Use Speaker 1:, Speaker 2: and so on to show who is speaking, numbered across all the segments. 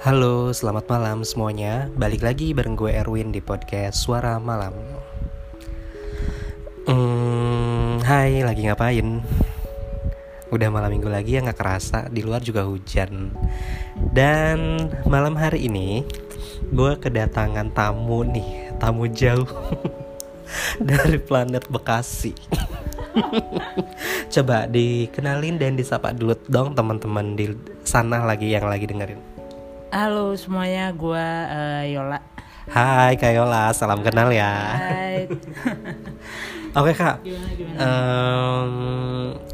Speaker 1: Halo, selamat malam semuanya. Balik lagi bareng gue Erwin di podcast Suara Malam. Hmm, hai, lagi ngapain? Udah malam minggu lagi ya nggak kerasa. Di luar juga hujan. Dan malam hari ini gue kedatangan tamu nih, tamu jauh dari planet Bekasi. Coba dikenalin dan disapa dulu dong teman-teman di sana lagi yang lagi dengerin.
Speaker 2: Halo semuanya, gue uh, Yola.
Speaker 1: Hai Kak Yola, salam kenal ya.
Speaker 2: Hai.
Speaker 1: Oke Kak,
Speaker 2: Gimana gimana?
Speaker 1: Em,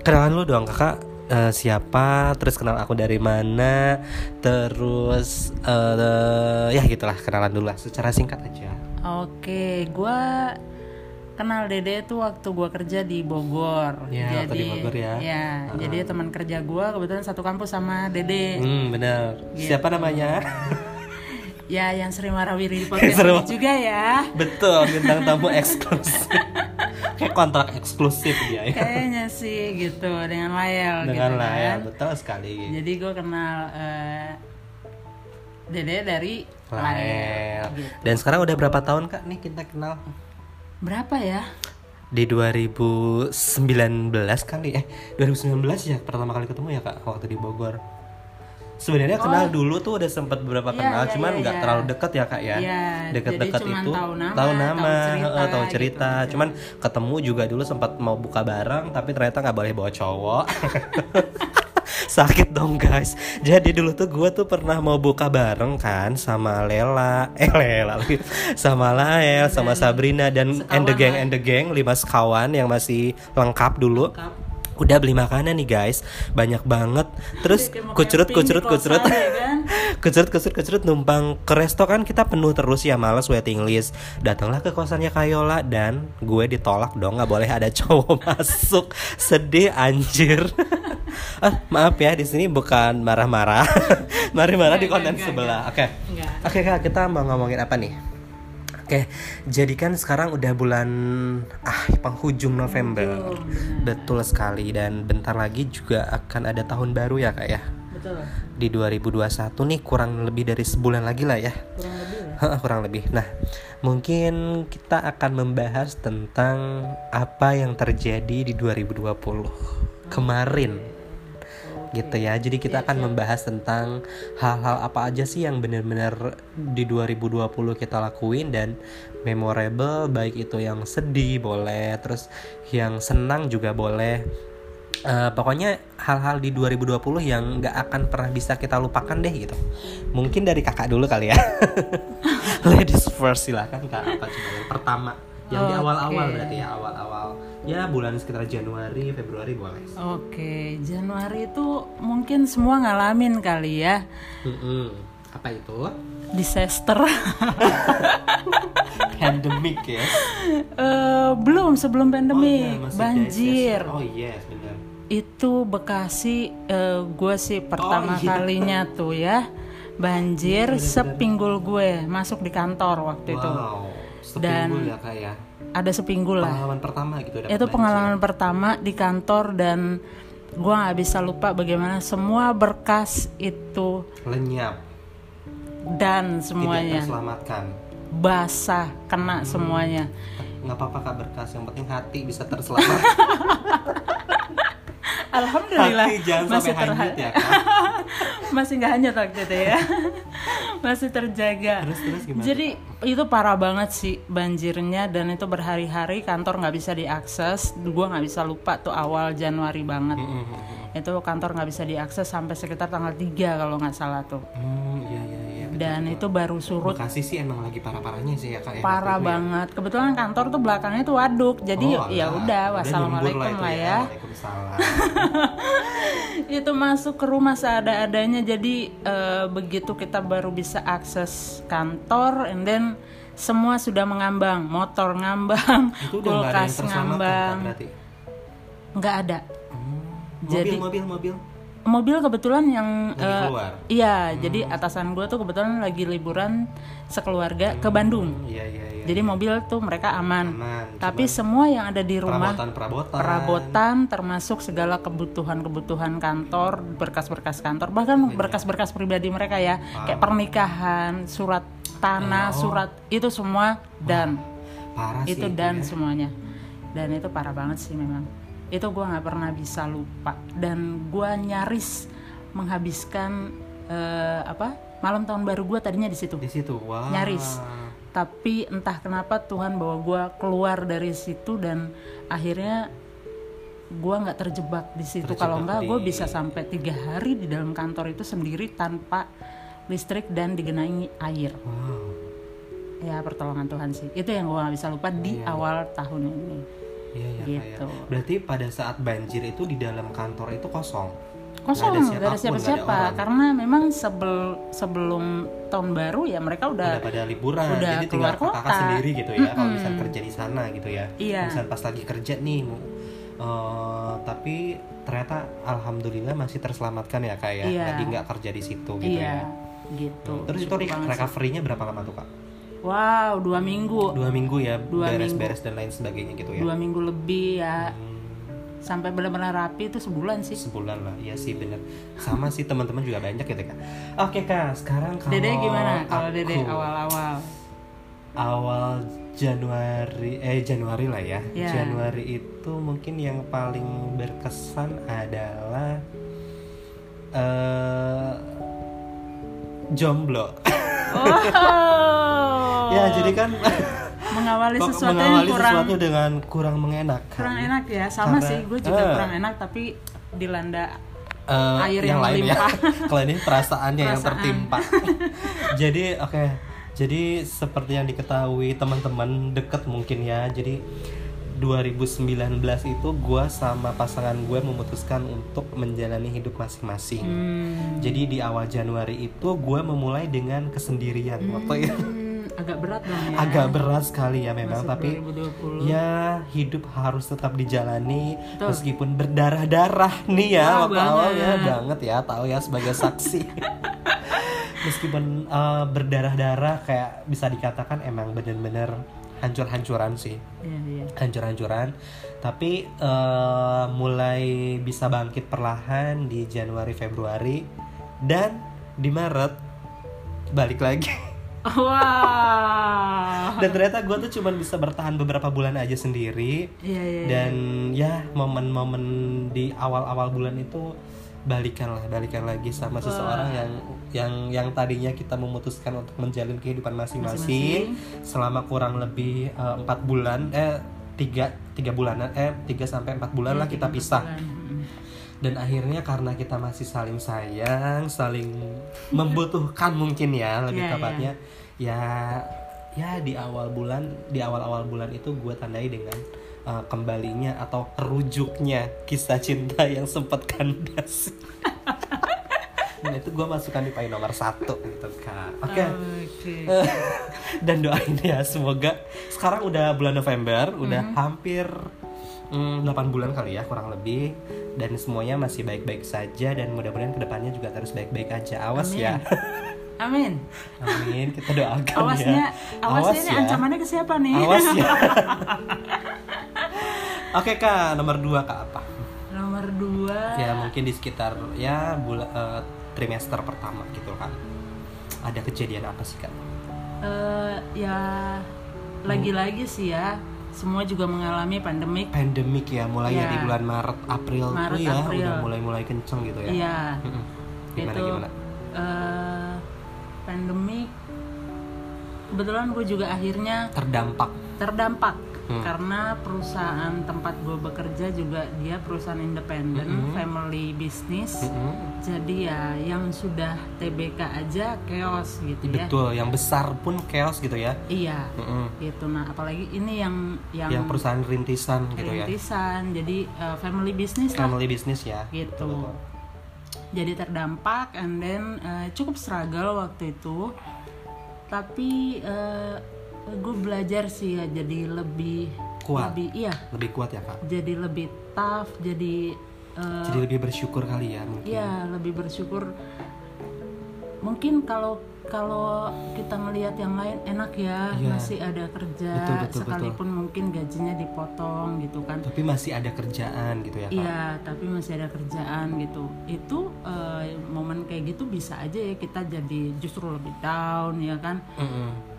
Speaker 1: kenalan dulu dong Kakak eh, siapa, terus kenal aku dari mana, terus eh, ya gitulah kenalan dulu lah secara singkat aja.
Speaker 2: Oke, gue kenal Dede tuh waktu gue kerja di Bogor.
Speaker 1: Ya, waktu di Bogor ya.
Speaker 2: Ya, jadi teman kerja gue kebetulan satu kampus sama Dede.
Speaker 1: Hmm benar.
Speaker 2: Gitu.
Speaker 1: Siapa namanya?
Speaker 2: Ya, yang sering warawiri di podcast
Speaker 1: Seru.
Speaker 2: juga ya.
Speaker 1: Betul, bintang tamu eksklusif. Kayak kontrak eksklusif dia ya.
Speaker 2: Kayaknya sih gitu dengan Layel
Speaker 1: Dengan
Speaker 2: gitu
Speaker 1: ya,
Speaker 2: kan.
Speaker 1: betul sekali.
Speaker 2: Jadi gue kenal eh, Dede dari
Speaker 1: Lael.
Speaker 2: Layel. Gitu.
Speaker 1: Dan sekarang udah berapa tahun Kak nih kita kenal?
Speaker 2: Berapa ya?
Speaker 1: Di 2019 kali eh 2019 ya pertama kali ketemu ya Kak waktu di Bogor. Sebenarnya kenal dulu tuh udah sempat beberapa
Speaker 2: Oh. Iya,
Speaker 1: kenal,
Speaker 2: iya,
Speaker 1: cuman
Speaker 2: iya,
Speaker 1: nggak
Speaker 2: iya.
Speaker 1: terlalu dekat ya kak ya.
Speaker 2: Iya,
Speaker 1: Deket-deket
Speaker 2: cuman
Speaker 1: itu
Speaker 2: tahu nama,
Speaker 1: tahu
Speaker 2: cerita
Speaker 1: heeh, tahu
Speaker 2: gitu
Speaker 1: cerita.
Speaker 2: aja.
Speaker 1: Cuman ketemu juga dulu sempat mau buka bareng, tapi ternyata nggak boleh bawa cowok. Sakit dong guys. Jadi dulu tuh gue tuh pernah mau buka bareng kan Sama Lela. Eh Lela Sama Lael Sama Sabrina Dan
Speaker 2: Sekawan
Speaker 1: and the gang and the gang Lima sekawan yang masih lengkap dulu.
Speaker 2: Lengkap.
Speaker 1: Udah beli makanan nih guys. Banyak banget. Terus kucurut kucurut kucurut.
Speaker 2: ya kan?
Speaker 1: Kucurut kucurut kucurut numpang ke resto kan kita penuh terus ya males waiting list Datanglah ke kosannya Kayola Dan gue ditolak dong nggak boleh ada cowok masuk Sedih anjir ah, Maaf ya di sini bukan marah-marah Marah-marah di konten
Speaker 2: enggak,
Speaker 1: sebelah. Oke. Oke kak kita mau ngomongin apa nih Oke, jadi kan sekarang udah bulan ah penghujung November.
Speaker 2: Penghujung,
Speaker 1: Betul sekali dan bentar lagi juga akan ada tahun baru ya kak ya.
Speaker 2: Betul.
Speaker 1: Di 2021 nih kurang lebih dari sebulan lagi lah ya.
Speaker 2: Kurang lebih.
Speaker 1: Heeh, kurang lebih. Nah, mungkin kita akan membahas tentang apa yang terjadi di 2020 kemarin gitu ya. Jadi kita akan membahas tentang hal-hal apa aja sih yang benar-benar di 2020 kita lakuin dan memorable baik itu yang sedih boleh, terus yang senang juga boleh. Eh, pokoknya hal-hal di 2020 yang nggak akan pernah bisa kita lupakan deh gitu. Mungkin dari kakak dulu kali ya. Ladies first silahkan kak apa coba yang pertama yang di
Speaker 2: Oke.
Speaker 1: awal-awal berarti ya awal-awal ya bulan sekitar Januari Februari boleh.
Speaker 2: Oke, Januari itu mungkin semua ngalamin kali ya.
Speaker 1: Mm-mm. Apa itu?
Speaker 2: Disaster.
Speaker 1: Pandemic ya.
Speaker 2: Eh, belum sebelum
Speaker 1: Oh,
Speaker 2: pandemi,
Speaker 1: iya, masih
Speaker 2: banjir.
Speaker 1: Oh yes, benar.
Speaker 2: Itu Bekasi gue sih pertama
Speaker 1: Oh, iya.
Speaker 2: kalinya tuh ya. Banjir sepinggul gue masuk di kantor waktu itu.
Speaker 1: Wow.
Speaker 2: Dan-
Speaker 1: Sepinggul ya ya.
Speaker 2: Ada sepinggul lah.
Speaker 1: Pengalaman pertama gitu.
Speaker 2: itu
Speaker 1: banjir.
Speaker 2: pengalaman pertama di kantor dan gue nggak bisa lupa bagaimana semua berkas itu
Speaker 1: lenyap.
Speaker 2: dan
Speaker 1: Tidak
Speaker 2: semuanya
Speaker 1: terselamatkan.
Speaker 2: basah kena semuanya
Speaker 1: Nggak apa-apa kak berkas. Yang penting hati bisa terselamat.
Speaker 2: alhamdulillah.
Speaker 1: Jangan
Speaker 2: masih
Speaker 1: sampai hanyut
Speaker 2: terha-
Speaker 1: ya
Speaker 2: masih nggak hanyut waktu itu ya. Masih terjaga.
Speaker 1: Terus terus gimana?
Speaker 2: jadi itu parah banget sih banjirnya dan itu berhari-hari kantor nggak bisa diakses. Gue nggak bisa lupa tuh awal Januari banget.
Speaker 1: Mm-mm.
Speaker 2: itu kantor nggak bisa diakses sampai sekitar tanggal 3 kalau nggak salah tuh.
Speaker 1: Hmm, iya iya
Speaker 2: dan itu baru surut.
Speaker 1: Bekasi sih emang lagi parah-parahnya sih ya kak ya.
Speaker 2: parah
Speaker 1: ya.
Speaker 2: banget. Kebetulan kantor tuh belakangnya tuh waduk. Jadi
Speaker 1: Oh,
Speaker 2: ya udah wassalamualaikum
Speaker 1: itu
Speaker 2: lah ya.
Speaker 1: Waalaikumsalam.
Speaker 2: itu masuk ke rumah seada-adanya. Jadi eh, begitu kita baru bisa akses kantor and then semua sudah mengambang. Motor ngambang
Speaker 1: itu
Speaker 2: kulkas ngambang. nggak ada.
Speaker 1: Hmm. Mobil
Speaker 2: Jadi-
Speaker 1: mobil mobil.
Speaker 2: mobil kebetulan yang
Speaker 1: keluar.
Speaker 2: iya jadi atasan gue tuh kebetulan lagi liburan sekeluarga ke Bandung
Speaker 1: Iya iya iya.
Speaker 2: jadi mobil tuh mereka aman
Speaker 1: Aman.
Speaker 2: tapi semua yang ada di rumah
Speaker 1: perabotan-perabotan.
Speaker 2: perabotan termasuk segala kebutuhan-kebutuhan kantor berkas-berkas kantor bahkan berkas-berkas pribadi mereka ya kayak pernikahan surat tanah surat itu semua dan
Speaker 1: Parah sih.
Speaker 2: itu dan semuanya dan itu parah banget sih memang itu gua nggak pernah bisa lupa. Dan gua nyaris menghabiskan eh, apa malam tahun baru gua tadinya di situ.
Speaker 1: Di situ. Wah.
Speaker 2: nyaris. Tapi entah kenapa Tuhan bawa gua keluar dari situ dan akhirnya gua nggak terjebak di situ.
Speaker 1: Terjebak
Speaker 2: kalau enggak gue
Speaker 1: di-
Speaker 2: bisa sampai tiga hari di dalam kantor itu sendiri tanpa listrik dan digenangi air.
Speaker 1: Wow.
Speaker 2: ya pertolongan Tuhan sih. Itu yang gua nggak bisa lupa di awal tahun ini
Speaker 1: Iya iya
Speaker 2: Gitu.
Speaker 1: kayak. Berarti pada saat banjir itu di dalam kantor itu kosong.
Speaker 2: kosong
Speaker 1: Nggak ada
Speaker 2: siapa-siapa karena memang sebel sebelum tahun baru ya mereka udah,
Speaker 1: Udah pada liburan.
Speaker 2: udah
Speaker 1: Jadi tinggal
Speaker 2: keluar
Speaker 1: kakak
Speaker 2: kota.
Speaker 1: sendiri gitu ya. Kalau misalnya kerja di sana gitu ya.
Speaker 2: Iya.
Speaker 1: Misalnya pas lagi kerja nih. mau- eh, tapi ternyata alhamdulillah masih terselamatkan ya kak ya.
Speaker 2: Iya.
Speaker 1: Jadi nggak kerja di situ gitu
Speaker 2: iya
Speaker 1: ya.
Speaker 2: gitu
Speaker 1: Terus itu recovery-nya berapa lama tuh kak?
Speaker 2: Wow dua minggu
Speaker 1: Dua minggu ya, beres-beres dan lain sebagainya gitu ya.
Speaker 2: dua minggu lebih ya
Speaker 1: Hmm,
Speaker 2: sampai benar-benar rapi itu sebulan sih
Speaker 1: sebulan lah, ya sih bener. Sama sih teman-teman juga banyak gitu kak. Oke kak, sekarang kalau
Speaker 2: Dede gimana kalau Dede awal-awal
Speaker 1: awal Januari eh Januari lah ya.
Speaker 2: Ya.
Speaker 1: Januari itu mungkin yang paling berkesan adalah eh jomblo.
Speaker 2: oh
Speaker 1: ya jadi kan
Speaker 2: mengawali sesuatu
Speaker 1: mengawali
Speaker 2: yang kurang
Speaker 1: sesuatu dengan kurang mengenakan.
Speaker 2: kurang enak ya sama
Speaker 1: Karena-
Speaker 2: sih gue juga
Speaker 1: eh.
Speaker 2: kurang enak tapi dilanda
Speaker 1: Eh,
Speaker 2: Air yang
Speaker 1: lain ya.
Speaker 2: melimpah.
Speaker 1: Kalau ini perasaannya yang tertimpa. jadi oke, jadi seperti yang diketahui teman-teman deket mungkin ya. Jadi 2019 itu gua sama pasangan gue memutuskan untuk menjalani hidup masing-masing.
Speaker 2: hmm,
Speaker 1: Jadi di awal Januari itu gue memulai dengan kesendirian waktu itu.
Speaker 2: Agak berat dong ya
Speaker 1: Agak berat sekali ya memang,
Speaker 2: Masuk
Speaker 1: tapi
Speaker 2: 2020
Speaker 1: ya hidup harus tetap dijalani
Speaker 2: Betul.
Speaker 1: meskipun berdarah-darah nih ya
Speaker 2: Wah,
Speaker 1: waktu awal ya
Speaker 2: banget.
Speaker 1: banget ya tahu ya sebagai saksi meskipun eh, berdarah-darah kayak bisa dikatakan emang bener-bener hancur-hancuran sih
Speaker 2: Iya, iya.
Speaker 1: hancur-hancuran tapi eh, mulai bisa bangkit perlahan di Januari Februari dan di Maret balik lagi
Speaker 2: wah
Speaker 1: dan ternyata gue tuh cuman bisa bertahan beberapa bulan aja sendiri.
Speaker 2: Iya iya iya.
Speaker 1: dan ya momen-momen di awal-awal bulan itu balikan lah balikan lagi sama seseorang yang yang yang tadinya kita memutuskan untuk menjalin kehidupan masing-masing selama kurang lebih eh, empat bulan eh tiga tiga bulanan eh tiga sampai empat bulan lah kita pisah. Dan akhirnya karena kita masih saling sayang saling membutuhkan mungkin ya lebih
Speaker 2: Iya,
Speaker 1: tepatnya ya ya di awal bulan di awal-awal bulan itu gue tandai dengan uh, kembalinya atau terujuknya kisah cinta yang sempat kandas. Nah itu gue masukkan di poin nomor satu gitu kak. Oke.
Speaker 2: Oke.
Speaker 1: Dan doain ya semoga sekarang udah bulan November udah hampir mm, 8 bulan kali ya kurang lebih. Dan semuanya masih baik-baik saja dan mudah-mudahan ke depannya juga terus baik-baik aja. Awas ya.
Speaker 2: Amin.
Speaker 1: Amin. Kita doakan
Speaker 2: awasnya
Speaker 1: ya
Speaker 2: awasnya ini
Speaker 1: ya.
Speaker 2: ancamannya ke siapa nih?
Speaker 1: Awas ya. Oke kak nomor dua kak apa?
Speaker 2: Nomor dua.
Speaker 1: Ya mungkin di sekitar ya bulan trimester pertama gitu kan ada kejadian apa sih kak?
Speaker 2: Eh, ya lagi-lagi sih ya semua juga mengalami pandemik.
Speaker 1: Pandemik ya mulai
Speaker 2: Ya.
Speaker 1: dari bulan Maret April
Speaker 2: Maret,
Speaker 1: tuh ya
Speaker 2: April.
Speaker 1: udah mulai-mulai kenceng gitu ya.
Speaker 2: Iya.
Speaker 1: Gimana
Speaker 2: itu
Speaker 1: gimana?
Speaker 2: eh, pandemik kebetulan gue juga akhirnya
Speaker 1: terdampak.
Speaker 2: terdampak
Speaker 1: Hmm.
Speaker 2: karena perusahaan tempat gue bekerja juga dia perusahaan independen
Speaker 1: Mm-mm.
Speaker 2: family business.
Speaker 1: Mm-mm.
Speaker 2: jadi ya yang sudah TBK aja chaos gitu ya.
Speaker 1: Betul yang besar pun chaos gitu ya.
Speaker 2: Iya.
Speaker 1: Mm-mm.
Speaker 2: gitu. Nah apalagi ini yang yang,
Speaker 1: yang perusahaan rintisan gitu ya.
Speaker 2: Rintisan. Jadi uh, family business lah.
Speaker 1: Family business ya.
Speaker 2: Gitu.
Speaker 1: Betul.
Speaker 2: jadi terdampak and then uh, cukup struggle waktu itu. Tapi gue belajar sih ya jadi lebih
Speaker 1: Kuat.
Speaker 2: lebih iya
Speaker 1: lebih kuat ya kak
Speaker 2: jadi lebih tough jadi eh,
Speaker 1: Jadi lebih bersyukur kali ya mungkin.
Speaker 2: Iya, lebih bersyukur. Mungkin kalau kalau kita ngelihat yang lain enak ya,
Speaker 1: Iya.
Speaker 2: masih ada kerja,
Speaker 1: Betul, betul,
Speaker 2: sekalipun mungkin gajinya dipotong gitu kan.
Speaker 1: Tapi masih ada kerjaan gitu ya kak.
Speaker 2: Iya, tapi masih ada kerjaan gitu. Itu eh, momen kayak gitu bisa aja ya kita jadi justru lebih down ya kan.
Speaker 1: Mm-mm.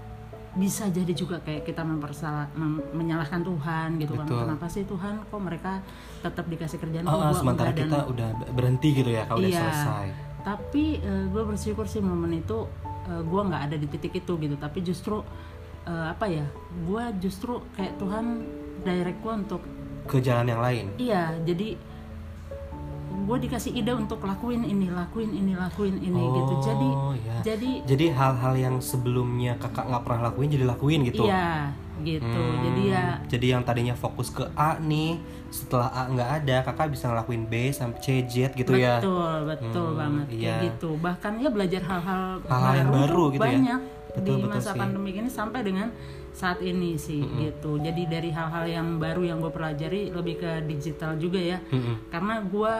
Speaker 2: Bisa jadi juga kayak kita mempersalah, mem- menyalahkan Tuhan gitu
Speaker 1: Betul.
Speaker 2: kan. Kenapa sih Tuhan kok mereka tetap dikasih kerjaan
Speaker 1: Oh,
Speaker 2: kok
Speaker 1: oh,
Speaker 2: gua
Speaker 1: sementara
Speaker 2: enggak?" Dan-
Speaker 1: kita udah berhenti gitu ya kalau udah
Speaker 2: Iya.
Speaker 1: selesai.
Speaker 2: tapi gue bersyukur sih momen itu gue nggak ada di titik itu gitu tapi justru eh, apa ya gue justru kayak Tuhan direct gue untuk
Speaker 1: Ke jalan yang lain.
Speaker 2: iya jadi gue dikasih ide untuk lakuin ini lakuin ini lakuin ini gitu jadi
Speaker 1: Oh, iya.
Speaker 2: jadi
Speaker 1: Jadi hal-hal yang sebelumnya kakak nggak pernah lakuin jadi lakuin gitu.
Speaker 2: iya gitu
Speaker 1: Hmm,
Speaker 2: jadi ya
Speaker 1: Jadi yang tadinya fokus ke A nih, setelah A nggak ada, kakak bisa ngelakuin B sampai C, Z gitu ya.
Speaker 2: betul betul
Speaker 1: Hmm,
Speaker 2: banget
Speaker 1: iya.
Speaker 2: gitu bahkan ya belajar hal-hal
Speaker 1: Hal-hal yang baru gitu ya.
Speaker 2: banyak
Speaker 1: Betul,
Speaker 2: di
Speaker 1: betul
Speaker 2: masa
Speaker 1: sih.
Speaker 2: pandemi ini sampai dengan saat ini sih gitu jadi dari hal-hal yang baru yang gue pelajari lebih ke digital juga ya
Speaker 1: Mm-mm.
Speaker 2: karena gue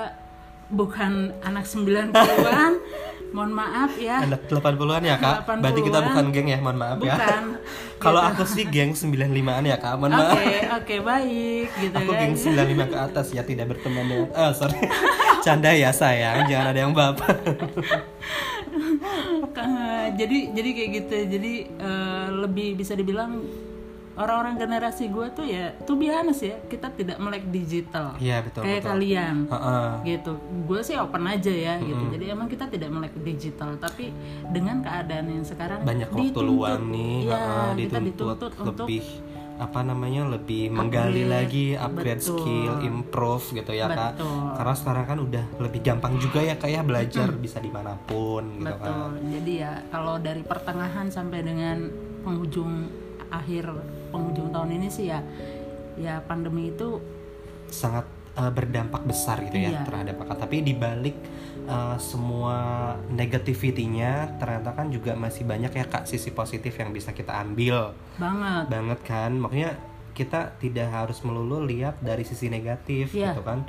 Speaker 2: bukan anak 90-an mohon maaf ya.
Speaker 1: Anak 80-an ya kak?
Speaker 2: 80-an.
Speaker 1: Berarti kita bukan geng ya, mohon maaf ya.
Speaker 2: bukan.
Speaker 1: Kalau aku sih geng 95-an ya kak, mohon
Speaker 2: oke
Speaker 1: maaf.
Speaker 2: oke baik gitu
Speaker 1: Aku
Speaker 2: kan.
Speaker 1: geng 95 ke atas ya tidak berteman dengan eh sorry. Canda ya sayang. Jangan ada yang baper.
Speaker 2: Jadi jadi kayak gitu. Jadi eh, lebih bisa dibilang orang-orang generasi gue tuh ya tuh biasa ya kita tidak melek digital.
Speaker 1: Iya betul
Speaker 2: kayak
Speaker 1: betul.
Speaker 2: kalian.
Speaker 1: Heeh.
Speaker 2: gitu. Gue sih open aja ya gitu. Jadi emang kita tidak melek digital tapi dengan keadaan yang sekarang
Speaker 1: banyak waktu
Speaker 2: dituntut.
Speaker 1: luang nih heeh,
Speaker 2: kita
Speaker 1: dituntut,
Speaker 2: dituntut untuk
Speaker 1: lebih apa namanya lebih menggali
Speaker 2: Upgrade,
Speaker 1: lagi upgrade
Speaker 2: betul.
Speaker 1: skill improve gitu ya kak.
Speaker 2: Betul.
Speaker 1: karena sekarang kan udah lebih gampang juga ya kayak belajar bisa di mana pun gitu
Speaker 2: betul.
Speaker 1: Kan
Speaker 2: jadi ya kalau dari pertengahan sampai dengan penghujung akhir penghujung tahun ini sih ya ya pandemi itu
Speaker 1: sangat uh, berdampak besar gitu ya
Speaker 2: Iya.
Speaker 1: terhadap kakak tapi dibalik uh, semua negativity-nya ternyata kan juga masih banyak ya kak sisi positif yang bisa kita ambil.
Speaker 2: Banget.
Speaker 1: Banget kan? Makanya kita tidak harus melulu lihat dari sisi negatif
Speaker 2: Iya.
Speaker 1: gitu kan?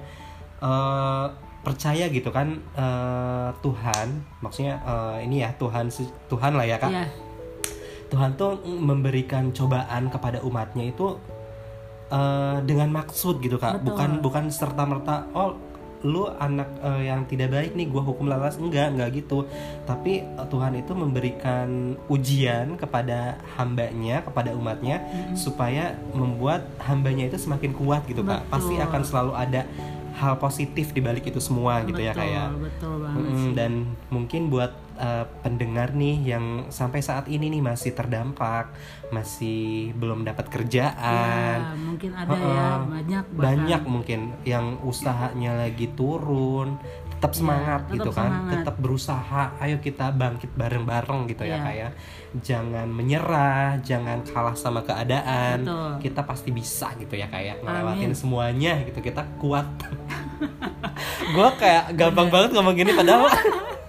Speaker 1: Eh, percaya gitu kan eh, Tuhan maksudnya eh, ini ya Tuhan Tuhan lah ya kak.
Speaker 2: Ya
Speaker 1: Tuhan tuh memberikan cobaan kepada umatnya itu eh, dengan maksud gitu kak.
Speaker 2: Betul.
Speaker 1: bukan bukan serta merta oh lu anak eh, yang tidak baik nih gua hukum lalas enggak enggak gitu. Tapi eh, Tuhan itu memberikan ujian kepada hambanya kepada umatnya supaya membuat hambanya itu semakin kuat gitu kak.
Speaker 2: Betul.
Speaker 1: pasti akan selalu ada hal positif di balik itu semua gitu ya
Speaker 2: betul
Speaker 1: kayak
Speaker 2: betul banget
Speaker 1: Mm-mm,
Speaker 2: sih.
Speaker 1: dan mungkin buat uh, pendengar nih yang sampai saat ini nih masih terdampak, masih belum dapat kerjaan,
Speaker 2: ya, mungkin ada
Speaker 1: Heeh.
Speaker 2: ya banyak bahkan.
Speaker 1: banyak mungkin yang usahanya lagi turun, tetap semangat
Speaker 2: tetap
Speaker 1: gitu kan,
Speaker 2: semangat.
Speaker 1: tetap berusaha. Ayo kita bangkit bareng-bareng gitu ya
Speaker 2: Iya.
Speaker 1: kayak jangan menyerah, jangan kalah sama keadaan.
Speaker 2: Betul.
Speaker 1: Kita pasti bisa gitu ya kayak ngelewatin
Speaker 2: Amin.
Speaker 1: semuanya gitu. Kita kuat. gue kayak gampang banget ngomong gini padahal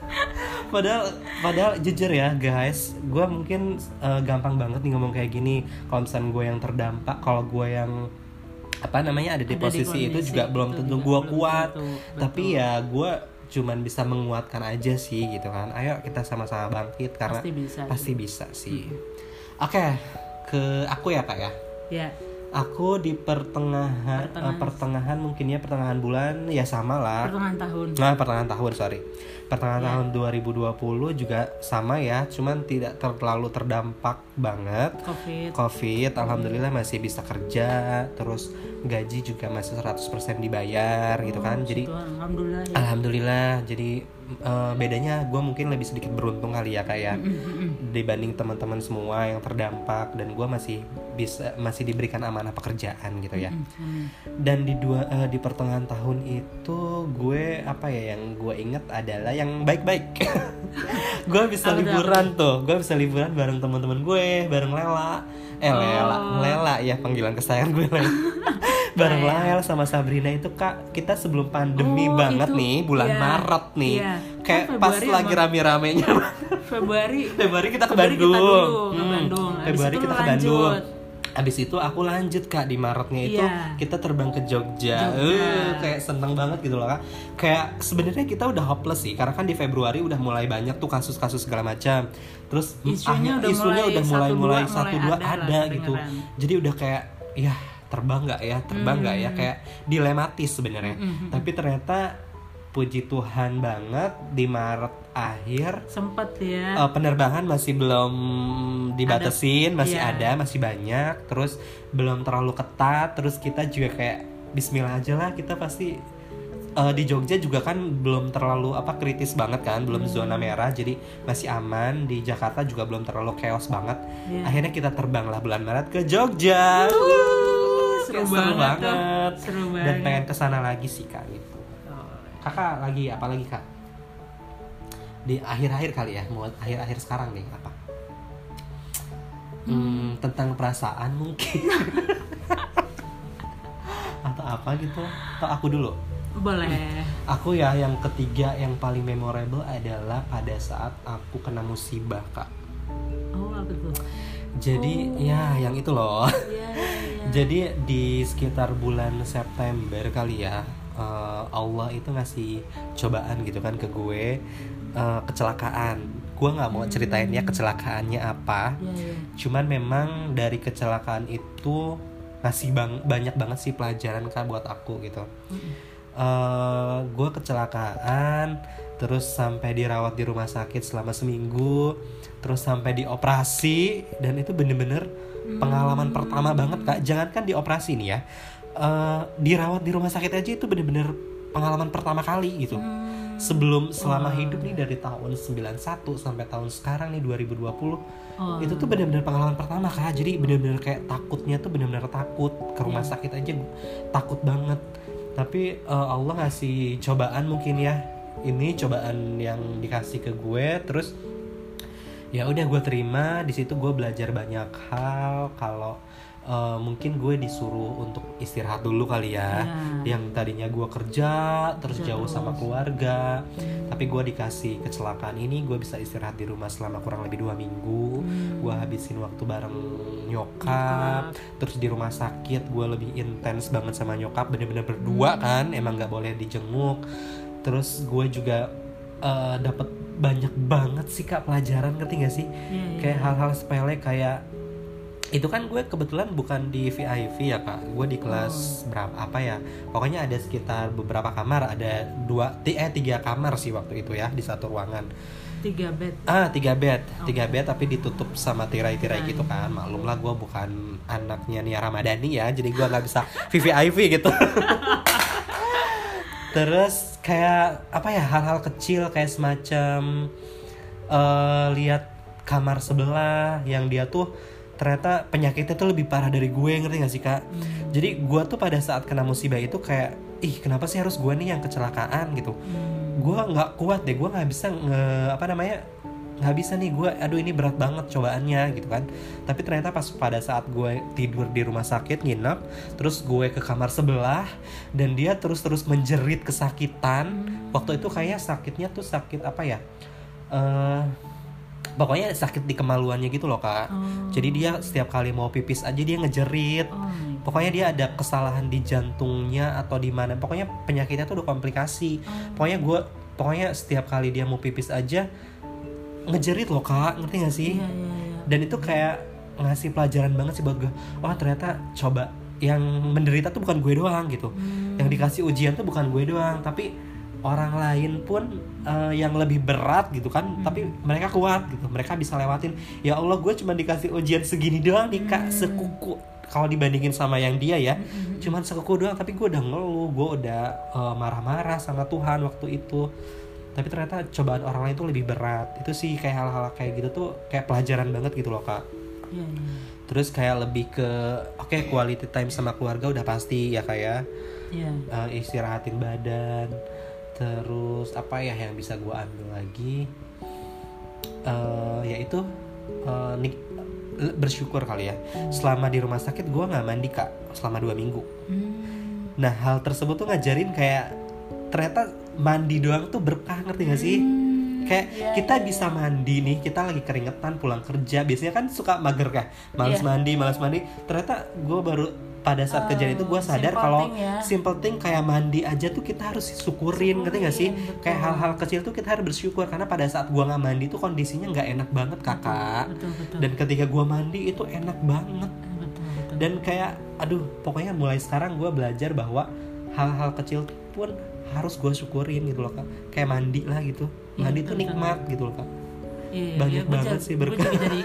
Speaker 1: padahal padahal jujur ya guys gue mungkin eh, gampang banget nih ngomong kayak gini kalau misalnya gue yang terdampak kalau gue yang apa namanya ada di
Speaker 2: Ada di
Speaker 1: itu juga belum
Speaker 2: itu
Speaker 1: tentu
Speaker 2: juga
Speaker 1: gue
Speaker 2: belum
Speaker 1: kuat.
Speaker 2: tentu,
Speaker 1: tapi
Speaker 2: betul.
Speaker 1: ya gue cuman bisa menguatkan aja sih gitu kan. Ayo kita sama-sama bangkit karena
Speaker 2: pasti bisa
Speaker 1: pasti bisa sih. Oke ke aku ya kak ya.
Speaker 2: Ya
Speaker 1: aku di pertengahan
Speaker 2: Pertengahan.
Speaker 1: eh, pertengahan mungkin ya pertengahan bulan ya sama lah
Speaker 2: pertengahan tahun
Speaker 1: Nah, pertengahan tahun, sorry. Pertengahan
Speaker 2: Ya.
Speaker 1: tahun 2020 juga sama ya, cuman tidak terlalu terdampak banget.
Speaker 2: covid
Speaker 1: Covid, alhamdulillah masih bisa kerja, terus gaji juga masih 100% dibayar gitu kan. Jadi
Speaker 2: alhamdulillah ya
Speaker 1: alhamdulillah, jadi eh, bedanya gue mungkin lebih sedikit beruntung kali ya kayak dibanding teman-teman semua yang terdampak dan gue masih bisa masih diberikan amanah pekerjaan gitu ya. Dan di dua eh, di pertengahan tahun itu gue apa ya yang gue inget adalah yang baik-baik. Gue bisa liburan tuh? gue bisa liburan bareng teman-teman gue bareng Lela. Eh Lela
Speaker 2: Oh.
Speaker 1: Lela ya panggilan kesayangan gue Lela. Bareng Lela. Sama Sabrina itu kak kita sebelum pandemi
Speaker 2: Oh,
Speaker 1: banget
Speaker 2: itu,
Speaker 1: nih bulan
Speaker 2: iya,
Speaker 1: Maret nih.
Speaker 2: Iya.
Speaker 1: kayak
Speaker 2: Kan
Speaker 1: pas lagi
Speaker 2: sama-
Speaker 1: rame-ramenya.
Speaker 2: Februari.
Speaker 1: Februari kita ke
Speaker 2: Februari kita
Speaker 1: Bandung.
Speaker 2: dulu ke
Speaker 1: Hmm,
Speaker 2: Bandung. Habis
Speaker 1: Februari kita ke
Speaker 2: lanjut.
Speaker 1: Bandung Abis itu aku lanjut kak di Maretnya itu
Speaker 2: Iya.
Speaker 1: kita terbang ke Jogja,
Speaker 2: Jogja.
Speaker 1: Eh, kayak seneng banget gitu loh kak. Kayak sebenarnya kita udah hopeless sih, karena kan di Februari udah mulai banyak tuh kasus-kasus segala macam. Terus mm,
Speaker 2: Isunya udah
Speaker 1: isunya
Speaker 2: mulai
Speaker 1: udah mulai
Speaker 2: satu,
Speaker 1: mulai
Speaker 2: dua,
Speaker 1: satu dua
Speaker 2: ada lah
Speaker 1: ada gitu. Jadi udah kayak ya terbang nggak ya, terbang nggak
Speaker 2: Hmm.
Speaker 1: ya, kayak dilematis sebenarnya. Tapi ternyata puji Tuhan banget di Maret akhir
Speaker 2: sempet ya
Speaker 1: Eh, penerbangan masih belum dibatasin, masih
Speaker 2: iya.
Speaker 1: ada, masih banyak, terus belum terlalu ketat, terus kita juga kayak Bismillah aja lah kita pasti eh, di Jogja juga kan belum terlalu apa kritis banget kan, belum
Speaker 2: Hmm.
Speaker 1: zona merah, jadi masih aman. Di Jakarta juga belum terlalu chaos banget.
Speaker 2: Iya.
Speaker 1: Akhirnya kita terbang lah bulan Maret ke Jogja.
Speaker 2: seru
Speaker 1: Kayak
Speaker 2: banget tuh. Seru
Speaker 1: Dan
Speaker 2: banget.
Speaker 1: pengen ke sana lagi sih kak gitu.
Speaker 2: Oh,
Speaker 1: Kakak lagi apa lagi kak? Di akhir-akhir kali ya, mau akhir-akhir sekarang nih apa? Hmm, tentang perasaan mungkin atau apa gitu? Atau aku dulu?
Speaker 2: boleh
Speaker 1: Aku ya yang ketiga yang paling memorable adalah pada saat aku kena musibah kak.
Speaker 2: oh apa tuh
Speaker 1: Jadi ya yang itu loh.
Speaker 2: Iya, iya.
Speaker 1: Jadi di sekitar bulan September kali ya eh, Allah itu ngasih cobaan gitu kan ke gue eh, kecelakaan. Gue nggak mau ceritain ya kecelakaannya apa.
Speaker 2: Iya, iya.
Speaker 1: Cuman memang dari kecelakaan itu ngasih bang banyak banget sih pelajaran kan buat aku gitu. Eh, gue kecelakaan terus sampai dirawat di rumah sakit selama seminggu terus sampai dioperasi dan itu bener-bener pengalaman pertama banget kak jangankan dioperasi nih ya eh, dirawat di rumah sakit aja itu bener-bener pengalaman pertama kali gitu. Sebelum selama hidup nih dari tahun 91 sampai tahun sekarang nih 2020
Speaker 2: Oh.
Speaker 1: itu tuh benar-benar pengalaman pertama kak. Jadi benar-benar kayak takutnya tuh benar-benar takut ke rumah
Speaker 2: Iya.
Speaker 1: sakit aja takut banget. Tapi eh, Allah ngasih cobaan mungkin ya. Ini cobaan yang dikasih ke gue terus ya udah gue terima di situ gue belajar banyak hal. Kalau eh, mungkin gue disuruh untuk istirahat dulu kali ya.
Speaker 2: Ya.
Speaker 1: yang tadinya gue kerja terus
Speaker 2: Kerja
Speaker 1: jauh sama keluarga. Tapi gue dikasih kecelakaan ini gue bisa istirahat di rumah selama kurang lebih dua minggu.
Speaker 2: Hmm.
Speaker 1: gue habisin waktu bareng nyokap. Terus di rumah sakit gue lebih intens banget sama nyokap. Bener-bener berdua
Speaker 2: Hmm.
Speaker 1: kan emang nggak boleh dijenguk. Terus gue juga eh, dapat banyak banget sih kak pelajaran ngerti gak sih?
Speaker 2: Iya, iya.
Speaker 1: kayak hal-hal sepele kayak itu kan gue kebetulan bukan di VIP ya kak. Gue di kelas berapa apa ya pokoknya ada sekitar beberapa kamar ada dua eh tiga kamar sih waktu itu ya di satu ruangan.
Speaker 2: Tiga bed?
Speaker 1: Ah tiga bed. Tiga bed tapi ditutup sama tirai-tirai gitu kan. Maklum lah gue bukan anaknya Nia Ramadhani ya jadi gue nggak bisa VVIP gitu. Terus kayak apa ya hal-hal kecil kayak semacam eh lihat kamar sebelah yang dia tuh ternyata penyakitnya tuh lebih parah dari gue ngerti gak sih kak? Jadi gue tuh pada saat kena musibah itu kayak ih kenapa sih harus gue nih yang kecelakaan? gitu. Gue nggak kuat deh gue nggak bisa nge apa namanya nggak bisa nih gue aduh ini berat banget cobaannya gitu kan. Tapi ternyata pas pada saat gue tidur di rumah sakit nginep terus gue ke kamar sebelah dan dia terus terus menjerit kesakitan. Waktu itu kayak sakitnya tuh sakit apa ya? Eh pokoknya sakit di kemaluannya gitu loh kak.
Speaker 2: Oh.
Speaker 1: jadi dia setiap kali mau pipis aja dia ngejerit.
Speaker 2: Oh my
Speaker 1: pokoknya dia ada kesalahan di jantungnya atau di mana. Pokoknya penyakitnya tuh udah komplikasi. Pokoknya gue pokoknya setiap kali dia mau pipis aja ngejerit loh kak. Ngerti gak sih?
Speaker 2: Iya, iya, iya.
Speaker 1: dan itu kayak ngasih pelajaran banget sih buat gue wah ternyata coba yang menderita tuh bukan gue doang gitu.
Speaker 2: Hmm.
Speaker 1: yang dikasih ujian tuh bukan gue doang. Tapi orang lain pun eh, yang lebih berat gitu kan tapi mereka kuat gitu mereka bisa lewatin. Ya Allah gue cuma dikasih ujian segini doang nih kak sekuku. Kalau dibandingin sama yang dia ya cuman sekuku doang tapi gue udah ngeluh gue udah eh, marah-marah sama Tuhan waktu itu. Tapi ternyata cobaan orang lain tuh lebih berat. Itu sih kayak hal-hal kayak gitu tuh kayak pelajaran banget gitu loh kak.
Speaker 2: Iya.
Speaker 1: terus kayak lebih ke oke quality time sama keluarga udah pasti ya kayak
Speaker 2: Iya.
Speaker 1: eh, istirahatin badan terus apa ya yang bisa gue ambil lagi eh yaitu eh, nik- bersyukur kali ya selama di rumah sakit gue nggak mandi kak selama dua minggu
Speaker 2: Hmm.
Speaker 1: nah hal tersebut tuh ngajarin kayak ternyata mandi doang tuh berkah ngerti gak sih
Speaker 2: Hmm.
Speaker 1: kayak
Speaker 2: iya,
Speaker 1: kita
Speaker 2: iya,
Speaker 1: bisa mandi nih kita lagi keringetan pulang kerja biasanya kan suka mager kah males
Speaker 2: Iya.
Speaker 1: mandi males mandi ternyata gue baru pada saat kejadian itu gue sadar
Speaker 2: simple
Speaker 1: kalau
Speaker 2: ya.
Speaker 1: simple thing kayak mandi aja tuh kita harus syukurin ngerti gak sih?
Speaker 2: Syukurin, betul.
Speaker 1: kayak hal-hal kecil tuh kita harus bersyukur karena pada saat gua nggak mandi tuh kondisinya nggak enak banget kakak.
Speaker 2: betul betul.
Speaker 1: Dan ketika gua mandi itu enak banget.
Speaker 2: Betul betul.
Speaker 1: Dan kayak aduh pokoknya mulai sekarang gua belajar bahwa hal-hal kecil pun harus gue syukurin gitu loh kak. Kayak mandi lah gitu.
Speaker 2: Iya,
Speaker 1: mandi
Speaker 2: betul,
Speaker 1: tuh nikmat gitu loh kak
Speaker 2: Iya,
Speaker 1: banyak
Speaker 2: iya,
Speaker 1: banget sih berkah.
Speaker 2: jadi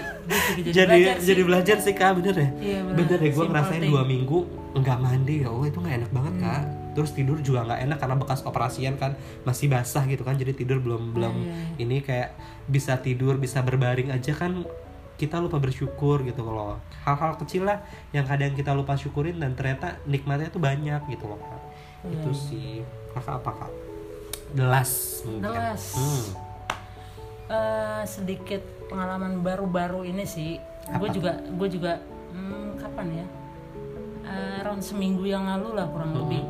Speaker 2: jadi,
Speaker 1: jadi
Speaker 2: belajar sih.
Speaker 1: jadi belajar sih kak bener ya
Speaker 2: Iya, bener.
Speaker 1: bener deh gue ngerasain
Speaker 2: thing.
Speaker 1: dua minggu nggak mandi ya Allah itu nggak enak banget
Speaker 2: Hmm.
Speaker 1: kak terus tidur juga nggak enak karena bekas operasian kan masih basah gitu kan jadi tidur belum belum
Speaker 2: iya, iya.
Speaker 1: ini kayak bisa tidur bisa berbaring aja kan kita lupa bersyukur gitu loh hal-hal kecil lah yang kadang kita lupa syukurin dan ternyata nikmatnya tuh banyak gitu loh kak
Speaker 2: Iya,
Speaker 1: itu
Speaker 2: iya.
Speaker 1: sih kakak apa kak the last mungkin
Speaker 2: The last.
Speaker 1: Hmm.
Speaker 2: Eh, sedikit pengalaman baru-baru ini sih. Gue juga gue juga hmm, kapan ya? Eh, around seminggu yang lalu lah kurang lebih.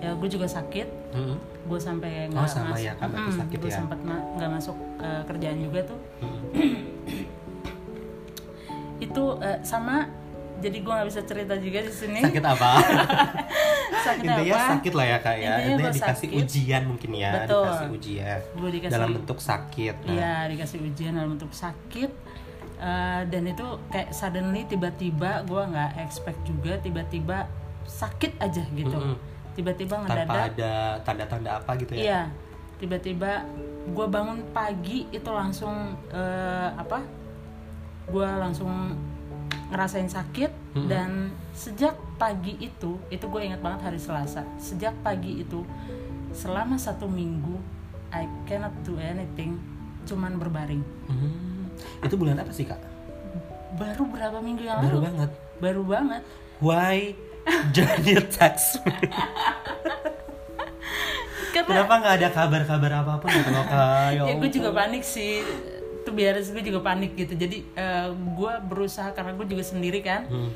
Speaker 2: Ya gue juga sakit.
Speaker 1: Hmm.
Speaker 2: gue sampai
Speaker 1: Oh,
Speaker 2: nggak
Speaker 1: sama
Speaker 2: masuk
Speaker 1: ya, kan sakit
Speaker 2: gue
Speaker 1: ya.
Speaker 2: sempat nggak masuk eh, kerjaan juga tuh.
Speaker 1: Hmm.
Speaker 2: itu eh, sama jadi gue nggak bisa cerita juga di sini.
Speaker 1: Sakit apa
Speaker 2: sakit
Speaker 1: intinya
Speaker 2: apa
Speaker 1: sakit lah ya kak ya
Speaker 2: Intinya
Speaker 1: intinya dikasih
Speaker 2: sakit.
Speaker 1: ujian mungkin ya
Speaker 2: Betul.
Speaker 1: dikasih ujian
Speaker 2: gue dikasih
Speaker 1: dalam bentuk sakit nah.
Speaker 2: Iya dikasih ujian dalam bentuk sakit Eh, dan itu kayak suddenly tiba-tiba gue nggak expect juga tiba-tiba sakit aja gitu
Speaker 1: Mm-mm.
Speaker 2: tiba-tiba
Speaker 1: tanpa
Speaker 2: ngedadak
Speaker 1: ada tanda-tanda apa gitu ya
Speaker 2: iya tiba-tiba gue bangun pagi itu langsung eh, apa gue langsung ngerasain sakit
Speaker 1: Mm-mm.
Speaker 2: dan sejak pagi itu itu gue ingat banget hari Selasa. Sejak pagi itu selama satu minggu I cannot do anything cuman berbaring.
Speaker 1: Hmm. itu bulan apa sih kak?
Speaker 2: Baru berapa minggu yang
Speaker 1: baru
Speaker 2: lalu?
Speaker 1: banget.
Speaker 2: Baru banget.
Speaker 1: Why don't you text me
Speaker 2: karena
Speaker 1: kenapa nggak ada kabar-kabar apa pun gitu loh kak? Ya
Speaker 2: ya gue juga panik sih tuh biar gue juga panik gitu jadi gue berusaha karena gue juga sendiri kan
Speaker 1: Hmm.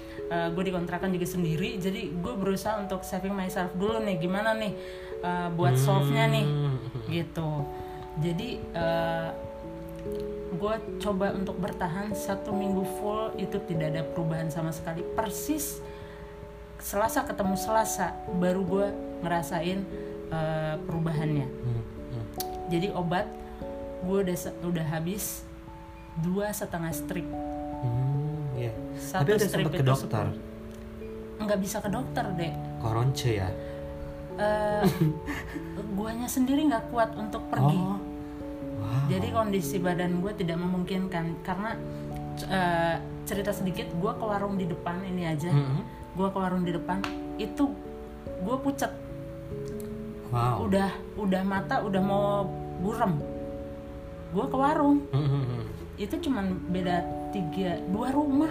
Speaker 2: gue dikontrakan juga sendiri jadi gue berusaha untuk saving myself dulu nih gimana nih eh, buat solve nya nih
Speaker 1: Hmm.
Speaker 2: gitu jadi gue coba untuk bertahan satu minggu full itu tidak ada perubahan sama sekali persis selasa ketemu selasa baru gue ngerasain eh, perubahannya
Speaker 1: Hmm. Hmm.
Speaker 2: jadi obat gue udah udah habis dua setengah strip.
Speaker 1: Hmm, iya.
Speaker 2: Satu
Speaker 1: tapi udah
Speaker 2: strip
Speaker 1: ke dokter?
Speaker 2: Nggak bisa ke dokter deh
Speaker 1: koronce ya?
Speaker 2: Eh, guanya sendiri nggak kuat untuk pergi.
Speaker 1: Oh. Wow.
Speaker 2: Jadi kondisi badan gue tidak memungkinkan. Karena eh, cerita sedikit gue ke warung di depan ini aja.
Speaker 1: Hmm.
Speaker 2: gue ke warung di depan itu gue pucet.
Speaker 1: Wow.
Speaker 2: Udah udah mata udah mau burem gue ke warung.
Speaker 1: Hmm, hmm, hmm.
Speaker 2: itu cuman beda tiga dua rumah.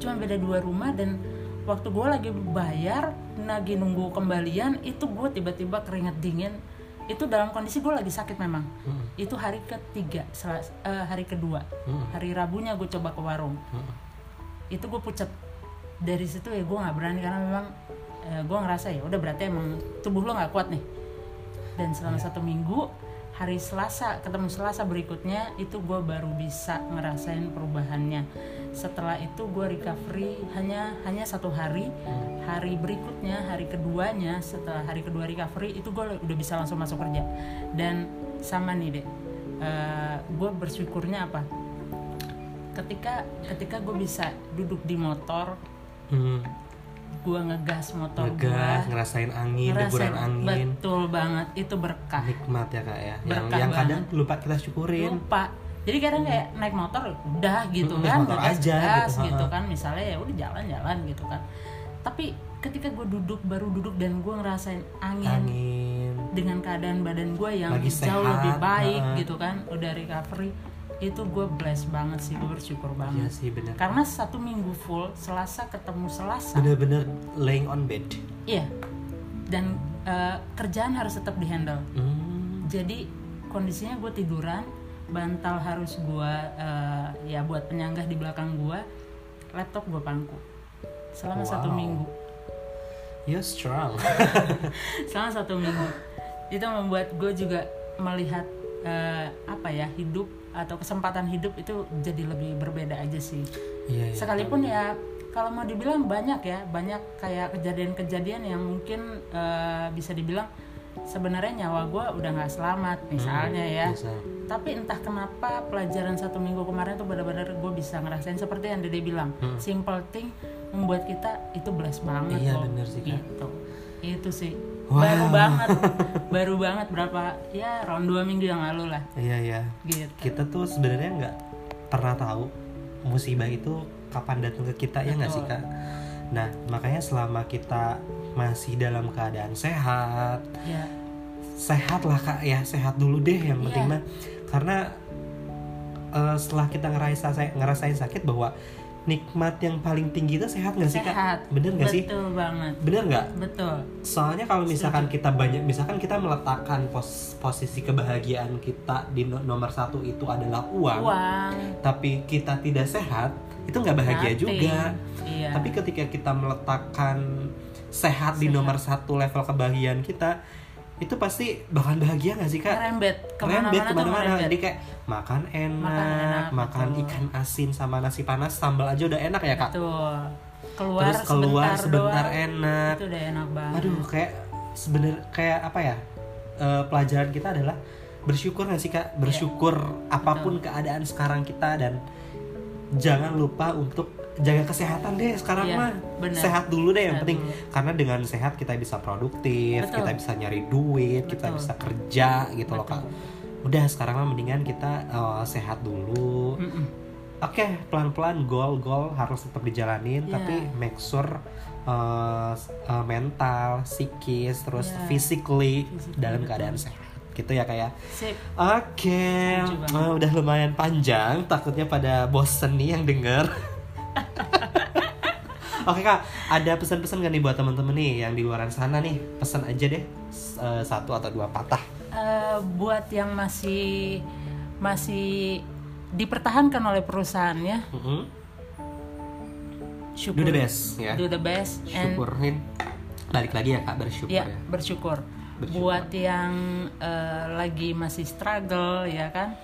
Speaker 2: Cuman beda dua rumah dan waktu gue lagi bayar lagi nunggu kembalian itu gue tiba-tiba keringet dingin. Itu dalam kondisi gue lagi sakit memang.
Speaker 1: Hmm.
Speaker 2: itu hari ketiga Selas- eh, hari kedua.
Speaker 1: Hmm.
Speaker 2: hari rabunya gue coba ke warung.
Speaker 1: Hmm.
Speaker 2: itu gue pucat dari situ ya gue nggak berani karena memang gue ngerasa ya udah berarti emang tubuh lo nggak kuat nih. Dan selama satu minggu hari Selasa ketemu Selasa berikutnya itu gue baru bisa ngerasain perubahannya. Setelah itu gue recovery hanya hanya satu hari. Hari berikutnya hari keduanya setelah hari kedua recovery itu gue udah bisa langsung masuk kerja. Dan sama nih deh gue bersyukurnya apa? Ketika ketika gue bisa duduk di motor
Speaker 1: Hmm.
Speaker 2: Gue ngegas motor
Speaker 1: Ngegas,
Speaker 2: gue
Speaker 1: ngerasain angin, deburan angin,
Speaker 2: betul banget itu berkah
Speaker 1: nikmat ya kak ya. Yang
Speaker 2: Berkah
Speaker 1: yang kadang
Speaker 2: banget.
Speaker 1: lupa kita syukurin.
Speaker 2: lupa jadi kadang kayak naik motor udah gitu
Speaker 1: Mm, naik
Speaker 2: kan
Speaker 1: motor
Speaker 2: ngegas,
Speaker 1: aja
Speaker 2: gas
Speaker 1: gitu,
Speaker 2: gitu kan misalnya ya udah jalan-jalan gitu kan tapi ketika gue duduk baru duduk dan gue ngerasain angin,
Speaker 1: Angin.
Speaker 2: dengan keadaan badan gue yang
Speaker 1: Lagi
Speaker 2: jauh
Speaker 1: sehat,
Speaker 2: lebih baik
Speaker 1: ha-ha.
Speaker 2: gitu kan udah recovery itu gue blessed banget sih gue bersyukur
Speaker 1: Iya
Speaker 2: banget
Speaker 1: sih benar.
Speaker 2: karena satu minggu full selasa ketemu selasa
Speaker 1: Bener-bener laying on bed.
Speaker 2: iya dan eh, kerjaan harus tetap dihandle
Speaker 1: Hmm.
Speaker 2: jadi kondisinya gue tiduran bantal harus gue eh, ya buat penyanggah di belakang gue laptop gue pangku selama satu
Speaker 1: Wow.
Speaker 2: minggu
Speaker 1: You're strong.
Speaker 2: selama satu minggu itu membuat gue juga melihat eh, apa ya hidup atau kesempatan hidup itu jadi lebih berbeda aja sih
Speaker 1: iya, iya.
Speaker 2: sekalipun ya kalau mau dibilang banyak ya banyak kayak kejadian-kejadian yang mungkin eh, bisa dibilang sebenarnya nyawa gue udah nggak selamat misalnya ya
Speaker 1: Bisa.
Speaker 2: tapi entah kenapa pelajaran satu minggu kemarin tuh benar-benar gue bisa ngerasain seperti yang Dede bilang simple thing membuat kita itu blessed banget
Speaker 1: Hmm. Iya,
Speaker 2: loh
Speaker 1: bener sih, Kak.
Speaker 2: gitu itu sih
Speaker 1: Wow.
Speaker 2: baru banget. Baru banget berapa? Ya round dua minggu yang lalu lah.
Speaker 1: Iya iya.
Speaker 2: Gitu.
Speaker 1: Kita tuh sebenarnya nggak pernah tahu musibah itu kapan datang ke kita ya nggak sih kak? Nah makanya selama kita masih dalam keadaan sehat
Speaker 2: ya.
Speaker 1: sehat lah kak ya. Sehat dulu deh yang penting
Speaker 2: Iya.
Speaker 1: mah. Karena eh, setelah kita ngerasa ngerasain sakit bahwa nikmat yang paling tinggi itu sehat nggak sih
Speaker 2: sehat.
Speaker 1: Kak bener nggak sih?
Speaker 2: Betul banget.
Speaker 1: Bener nggak?
Speaker 2: Betul.
Speaker 1: Soalnya kalau misalkan kita banyak misalkan kita meletakkan pos- posisi kebahagiaan kita di no- nomor satu itu adalah uang,
Speaker 2: uang.
Speaker 1: tapi kita tidak sehat itu nggak bahagia
Speaker 2: nothing.
Speaker 1: juga.
Speaker 2: iya.
Speaker 1: Tapi ketika kita meletakkan sehat di nomor satu level kebahagiaan kita itu pasti bakal bahagia nggak sih kak? Rembet
Speaker 2: ke mana-mana tuh
Speaker 1: ke
Speaker 2: mana-mana.
Speaker 1: jadi kayak makan enak
Speaker 2: Makan enak,
Speaker 1: makan
Speaker 2: betul.
Speaker 1: ikan asin sama nasi panas sambal aja udah enak ya kak?
Speaker 2: Betul. keluar
Speaker 1: terus keluar
Speaker 2: sebentar,
Speaker 1: sebentar
Speaker 2: doang,
Speaker 1: enak.
Speaker 2: Itu udah enak banget.
Speaker 1: Aduh kayak sebener kayak apa ya? Eh, pelajaran kita adalah bersyukur nggak sih kak? Bersyukur apa pun keadaan sekarang kita dan jangan lupa untuk jaga kesehatan deh sekarang
Speaker 2: Iya,
Speaker 1: mah
Speaker 2: bener.
Speaker 1: sehat dulu deh yang
Speaker 2: Sehat
Speaker 1: penting
Speaker 2: dulu.
Speaker 1: karena dengan sehat kita bisa produktif
Speaker 2: Betul.
Speaker 1: kita bisa nyari duit kita
Speaker 2: Betul.
Speaker 1: bisa kerja gitu loh kak udah sekarang mah mendingan kita eh, sehat dulu. Oke, pelan-pelan goal-goal harus tetap dijalanin,
Speaker 2: Iya.
Speaker 1: tapi make sure uh, uh, mental, psikis, terus
Speaker 2: Iya.
Speaker 1: physically
Speaker 2: Physically,
Speaker 1: dalam
Speaker 2: betul.
Speaker 1: keadaan sehat. Gitu ya kayak.
Speaker 2: sip
Speaker 1: Oke,
Speaker 2: banget.
Speaker 1: uh, udah lumayan panjang, takutnya pada bosen nih yang denger. Oke kak, ada pesan-pesan gak nih buat temen-temen nih yang di luaran sana nih? Pesan aja deh, uh, satu atau dua patah.
Speaker 2: Eh, buat yang masih masih dipertahankan oleh perusahaannya
Speaker 1: Mhm.
Speaker 2: syukur
Speaker 1: Do the best ya.
Speaker 2: do the best and
Speaker 1: Syukurin. Balik lagi ya kak, bersyukur
Speaker 2: ya
Speaker 1: ya.
Speaker 2: bersyukur.
Speaker 1: Bersyukur.
Speaker 2: buat yang eh, lagi masih struggle ya kan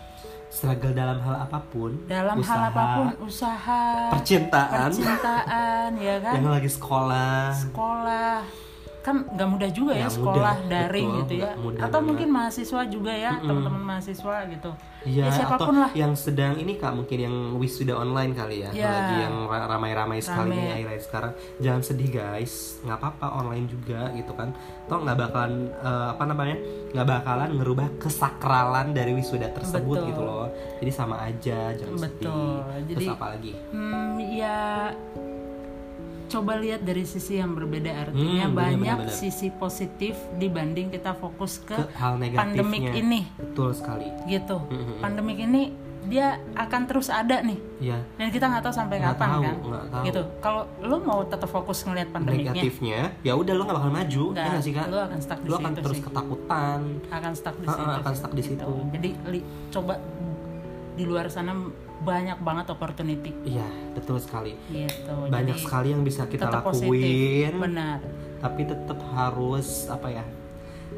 Speaker 1: struggle dalam hal apa pun
Speaker 2: dalam hal
Speaker 1: usaha,
Speaker 2: apa pun usaha
Speaker 1: percintaan.
Speaker 2: percintaan ya kan?
Speaker 1: Yang lagi sekolah.
Speaker 2: Sekolah kan nggak mudah juga ya
Speaker 1: Nggak
Speaker 2: sekolah
Speaker 1: mudah,
Speaker 2: daring
Speaker 1: betul,
Speaker 2: gitu ya.
Speaker 1: Mudah
Speaker 2: atau mungkin mahasiswa juga ya teman-teman mahasiswa gitu.
Speaker 1: Ya,
Speaker 2: ya
Speaker 1: atau
Speaker 2: siapa pun lah.
Speaker 1: yang sedang ini kak mungkin yang wisuda online kali ya,
Speaker 2: Ya.
Speaker 1: lagi yang ra- ramai-ramai sekali nih akhir-akhir sekarang. Jangan sedih guys. Nggak apa-apa online juga gitu kan. Toh nggak bakalan eh, apa namanya nggak bakalan ngerubah kesakralan dari wisuda tersebut
Speaker 2: Betul.
Speaker 1: gitu loh. Jadi sama aja jangan
Speaker 2: Betul.
Speaker 1: sedih
Speaker 2: Jadi-
Speaker 1: terus apa lagi?
Speaker 2: Hmm, ya coba lihat dari sisi yang berbeda artinya
Speaker 1: Hmm,
Speaker 2: banyak
Speaker 1: bener, bener.
Speaker 2: sisi positif dibanding kita fokus ke,
Speaker 1: ke hal negatifnya.
Speaker 2: pandemik ini.
Speaker 1: Betul sekali.
Speaker 2: Gitu.
Speaker 1: Hmm,
Speaker 2: pandemik ini dia akan terus ada nih.
Speaker 1: Ya
Speaker 2: dan kita nggak tahu sampai
Speaker 1: Nggak
Speaker 2: kapan
Speaker 1: tahu,
Speaker 2: kan.
Speaker 1: tahu.
Speaker 2: gitu. Kalau lu mau tetap fokus ngelihat pandemiknya
Speaker 1: negatifnya ya udah lo nggak bakal maju.
Speaker 2: Nggak,
Speaker 1: ya nggak sih kak?
Speaker 2: Lu akan stuck di
Speaker 1: Lo akan
Speaker 2: situ
Speaker 1: terus
Speaker 2: sih.
Speaker 1: ketakutan.
Speaker 2: Akan stuck di situ
Speaker 1: akan stuck di situ.
Speaker 2: jadi li- coba di luar sana banyak banget opportunity
Speaker 1: iya betul sekali
Speaker 2: gitu
Speaker 1: banyak
Speaker 2: Jadi,
Speaker 1: sekali yang bisa kita lakuin
Speaker 2: positif benar
Speaker 1: tapi tetap harus apa ya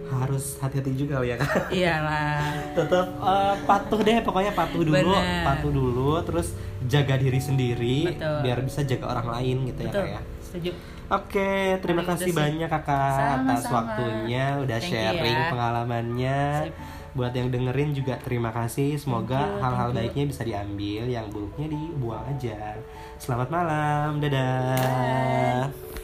Speaker 1: harus hati-hati juga ya kak
Speaker 2: iyalah
Speaker 1: tetap eh, patuh deh pokoknya patuh dulu
Speaker 2: Benar.
Speaker 1: patuh dulu terus jaga diri sendiri
Speaker 2: Betul.
Speaker 1: biar bisa jaga orang lain gitu ya
Speaker 2: betul
Speaker 1: kak ya
Speaker 2: setuju
Speaker 1: Oke, terima
Speaker 2: Paling
Speaker 1: kasih
Speaker 2: udah sih.
Speaker 1: banyak kakak atas
Speaker 2: Sama-sama.
Speaker 1: waktunya, udah
Speaker 2: Thank you
Speaker 1: sharing
Speaker 2: ya.
Speaker 1: pengalamannya.
Speaker 2: Sip.
Speaker 1: Buat yang dengerin juga terima kasih. Semoga hal-hal baiknya bisa diambil, yang buruknya dibuang aja. Selamat malam, dadah.
Speaker 2: Bye.